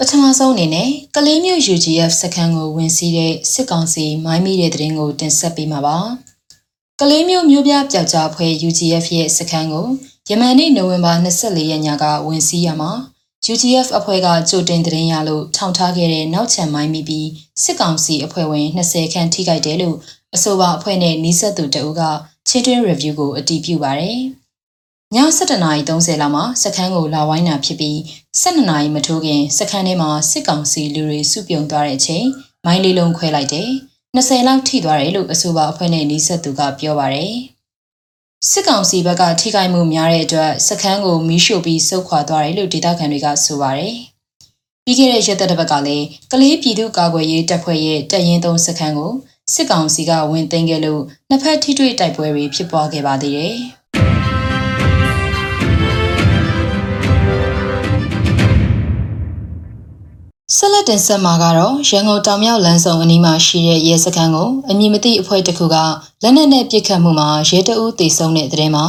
ပထမဆုံးအနေနဲ့ကလေးမျိုး UGF စခန်းကိုဝင်စီးတဲ့စစ်ကောင်စီမိုင်းမိတဲ့တရင်ကိုတင်ဆက်ပေးမှာပါ။ကလေးမျိုးမျိုးပြပျောက်ကြားဖွဲ့ UGF ရဲ့စခန်းကိုယမန်နေ့နိုဝင်ဘာ24ရက်ညကဝင်စီးရမှာ UGF အဖွဲ့ကကြိုတင်တရင်ရလို့ထောင်ထားခဲ့တဲ့နောက်ချန်မိုင်းမိပြီးစစ်ကောင်စီအဖွဲ့ဝင်20ခန့်ထိခိုက်တယ်လို့အဆိုပါအဖွဲ့နဲ့နှီးဆက်သူတအုပ်ကချင်းတွင်း review ကိုအတည်ပြုပါတယ်။ ည7:30လောက်မှာစခန်းကိုလာဝိုင်းတာဖြစ်ပြီး12နာရီမထိုးခင်စခန်းထဲမှာစစ်ကောင်စီလူတွေစုပြုံသွားတဲ့အချိန်မိုင်းလေးလုံးခွဲလိုက်တယ်20လောက်ထိသွားတယ်လို့အဆိုပါအဖွဲ့နဲ့နှီးဆက်သူကပြောပါတယ်စစ်ကောင်စီဘက်ကထိခိုက်မှုများတဲ့အတွက်စခန်းကိုမီးရှို့ပြီးစုခွာသွားတယ်လို့ဒေသခံတွေကဆိုပါတယ်ပြီးခဲ့တဲ့ရက်သက်တစ်ပတ်ကလည်းကလေးပြည်သူ့ကာကွယ်ရေးတပ်ဖွဲ့ရဲ့တပ်ရင်းသုံးစခန်းကိုစစ်ကောင်စီကဝင်သိမ်းခဲ့လို့နှစ်ဖက်ထိတွေ့တိုက်ပွဲတွေဖြစ်ပွားခဲ့ပါသေးတယ်။ ဆက်လက်တင်ဆက်မှာကတော့ရန်ကုန်တောင်မြောက်လမ်းဆောင်အနီးမှာရှိတဲ့ရဲစခန်းကိုအမည်မသိအဖွဲ့တစ်ခုကလက်နက်နဲ့ပစ်ခတ်မှုမှာရဲတအုပ်တေဆုံးတဲ့တဲ့ထဲမှာ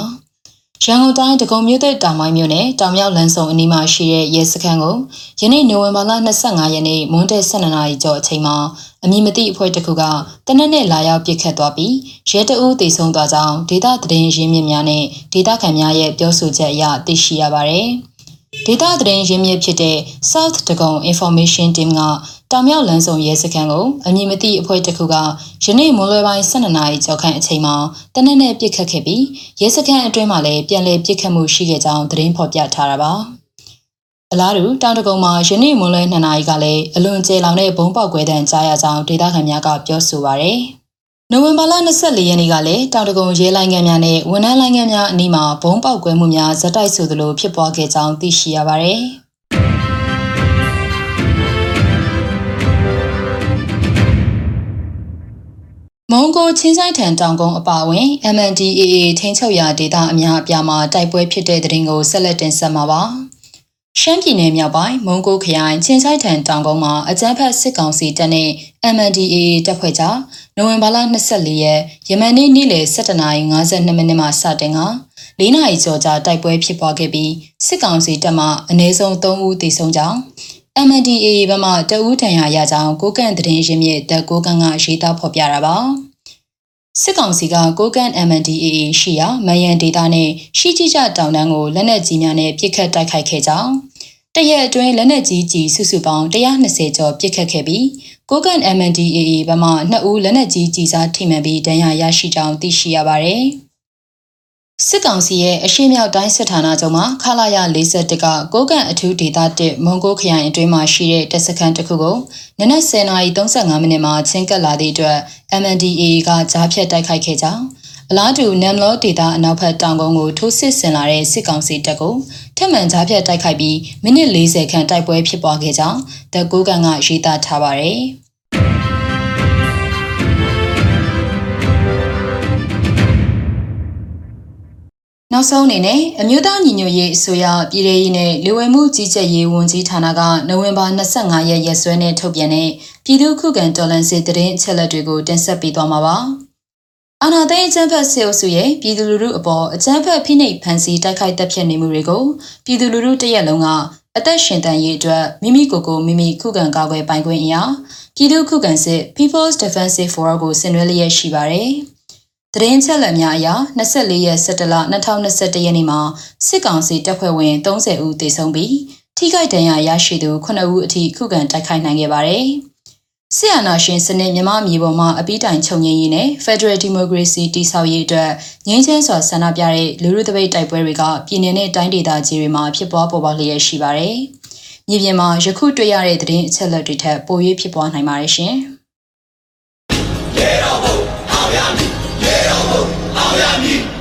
ရန်ကုန်တိုင်းဒဂုံမြို့တဲ့တောင်ပိုင်းမြို့နယ်တောင်မြောက်လမ်းဆောင်အနီးမှာရှိတဲ့ရဲစခန်းကိုယနေ့နိုဝင်ဘာလ25ရက်နေ့မွန်းတဲ့12နာရီကျော်အချိန်မှာအမည်မသိအဖွဲ့တစ်ခုကတနက်နဲ့လာရောက်ပစ်ခတ်သွားပြီးရဲတအုပ်တေဆုံးသွားကြောင်းဒေသသတင်းရင်းမြစ်များနဲ့ဒေသခံများရဲ့ပြောဆိုချက်အရသိရှိရပါတယ်။ ဒေတာသတင်းရင်းမြစ်ဖြစ်တဲ့ South Dagon Information Team ကတောင်မြောက်လမ်းဆောင်ရဲစခန်းကိုအမည်မသိအဖွဲ့တစ်ခုကယနေ့မွန်လွယ်ပိုင်း12နာရီကျော်ခန့်အချိန်မှာတနက်နဲ့ပစ်ခတ်ခဲ့ပြီးရဲစခန်းအတွင်းမှာလည်းပြန်လည်ပစ်ခတ်မှုရှိခဲ့ကြောင်းသတင်းဖော်ပြထားတာပါအလားတူတောင်တကုံမှာယနေ့မွန်လွယ်2နာရီကလည်းအလွန်ကျေလောင်တဲ့ဘုံပေါက်ကွဲတံကြားရကြောင်းဒေသခံများကပြောဆိုပါရယ်။ နိုဝင်ဘာလ24ရက်နေ့ကလည်းတောင်တကုံရဲလိုင်းငံများနဲ့ဝန်ထမ်းလိုင်းငံများအနီးမှာဘုံပေါက်ကွဲမှုများဇက်တိုက်ဆိုသလိုဖြစ်ပွားခဲ့ကြောင်းသိရှိရပါတယ်။မုံကိုချင်းဆိုင်ထန်တောင်ကုန်းအပါအဝင် MNDAA ထိန်းချုပ်ရာဒေသအများအပြားမှာတိုက်ပွဲဖြစ်တဲ့တဲ့ရင်ကိုဆက်လက်တင်ဆက်မှာပါ။ ရှမ်းပြည်နယ်မြောက်ပိုင်းမုံကိုခရိုင်ချင်းချိုက်ထန်တောင်ကုန်းမှာအကြမ်းဖက်စစ်ကောင်စီတပ်နဲ့ MNDAA တပ်ဖွဲ့ကြားနိုဝင်ဘာလ24ရက်ယမန်နေ့နေ့လယ်7:52မိနစ်မှစတင်က၄နာရီကျော်ကြာတိုက်ပွဲဖြစ်ပွားခဲ့ပြီးစစ်ကောင်စီတပ်မှအနည်းဆုံး3ဦးသေဆုံးကြောင်း MNDAA ဘက်မှတအူးထံရရကြောင်းကိုကန့်သတင်းရင်းမြစ်တပ်ကိုကန့်ကရေးသားဖော်ပြတာပါ စစ်ကောင်စီကကိုကန့် MNDAA ရှိရာမယန်ဒေတာနဲ့ရှိကြကြတောင်တန်းကိုလက်နက်ကြီးများနဲ့ပစ်ခတ်တိုက်ခိုက်ခဲ့ကြောင်းတရက်အတွင်းလက်နက်ကြီးကြီးစုစုပေါင်း120ကျော်ပစ်ခတ်ခဲ့ပြီးကိုကန် MNDAA ဘက်မှနှစ်ဦးလက်နက်ကြီးကြီးစားထိမှန်ပြီးဒဏ်ရာရရှိကြောင်းသိရှိရပါတယ်။ စစ်ကောင်စီရဲ့အရှိမြောက်တိုင်းစစ်ဌာနချုပ်မှာခလာရ41ကကိုကန်အထူးဒေသ1မွန်ဂိုခရိုင်အတွင်းမှာရှိတဲ့တပ်စခန်းတစ်ခုကိုနနက်10:35မိနစ်မှာချင်းကပ်လာသည့်အတွက် MNDAA ကကြားဖြတ်တိုက်ခိုက်ခဲ့ကြောင်းအလားတူနမ်လောဒေတာအနောက်ဘက်တောင်ကုန်းကိုထိုးစစ်ဆင်လာတဲ့စစ်ကောင်စီတပ်ကိုထက်မှန်ကြားဖြတ်တိုက်ခိုက်ပြီးမိနစ်40ခန့်တိုက်ပွဲဖြစ်ပွားခဲ့ကြောင်းတကူကန်ကရေးသားထားပါတယ်။ နောက်ဆုံးအနေနဲ့အမျိုးသားညီညွတ်ရေးအစိုးရပြည်ထရေးနဲ့လူဝင်မှုကြီးကြပ်ရေးဝန်ကြီးဌာနကနိုဝင်ဘာ25ရက်ရက်စွဲနဲ့ထုတ်ပြန်တဲ့ပြည်သူ့ခုခံတော်လှန်စစ်တရင်အချက်လက်တွေကိုတင်ဆက်ပေးသွားမှာပါ။အာနာသိန်းအကျန်းဖက်ဆေးအုပ်စုရဲ့ပြည်သူလူထုအပေါ်အကျန်းဖက်ဖိနှိပ်ဖန်ဆီးတိုက်ခိုက်တပ်ဖြတ်နေမှုတွေကိုပြည်သူလူထုတရက်လုံးကအသက်ရှင်တန်ရေးအတွက်မိမိကိုယ်ကိုမိမိခုခံကာကွယ်ပိုင်ခွင့်အရာပြည်သူခုခံစစ် People's Defensive Forum ကိုဆင်နွှဲလျက်ရှိပါတယ်။ တရင်ချက်လက်များအရ24ရက်17လ2021ရက်နေ့မှာစစ်ကောင်စီတပ်ဖွဲ့ဝင်30ဦးသေဆုံးပြီးထိခိုက်ဒဏ်ရာရရှိသူ9ဦးအထိခုခံတိုက်ခိုက်နိုင်ခဲ့ပါတယ်။ဆီယနာရှင်စနစ်မြမမြေပေါ်မှာအပိတိုင်ချုပ်ငြိမ်းရေးနဲ့ Federal Democracy တည်ဆောက်ရေးအတွက်ငြိမ်းချမ်းစွာဆန္ဒပြတဲ့လူလူတပိတ်တိုက်ပွဲတွေကပြည်내နဲ့တိုင်းဒေသကြီးတွေမှာဖြစ်ပွားပေါ်ပေါက်လျက်ရှိပါတယ်။မြေပြင်မှာယခုတွေ့ရတဲ့သတင်းအချက်အလက်တွေထက်ပို၍ဖြစ်ပွားနိုင်ပါတယ်ရှင်။ Oh, 民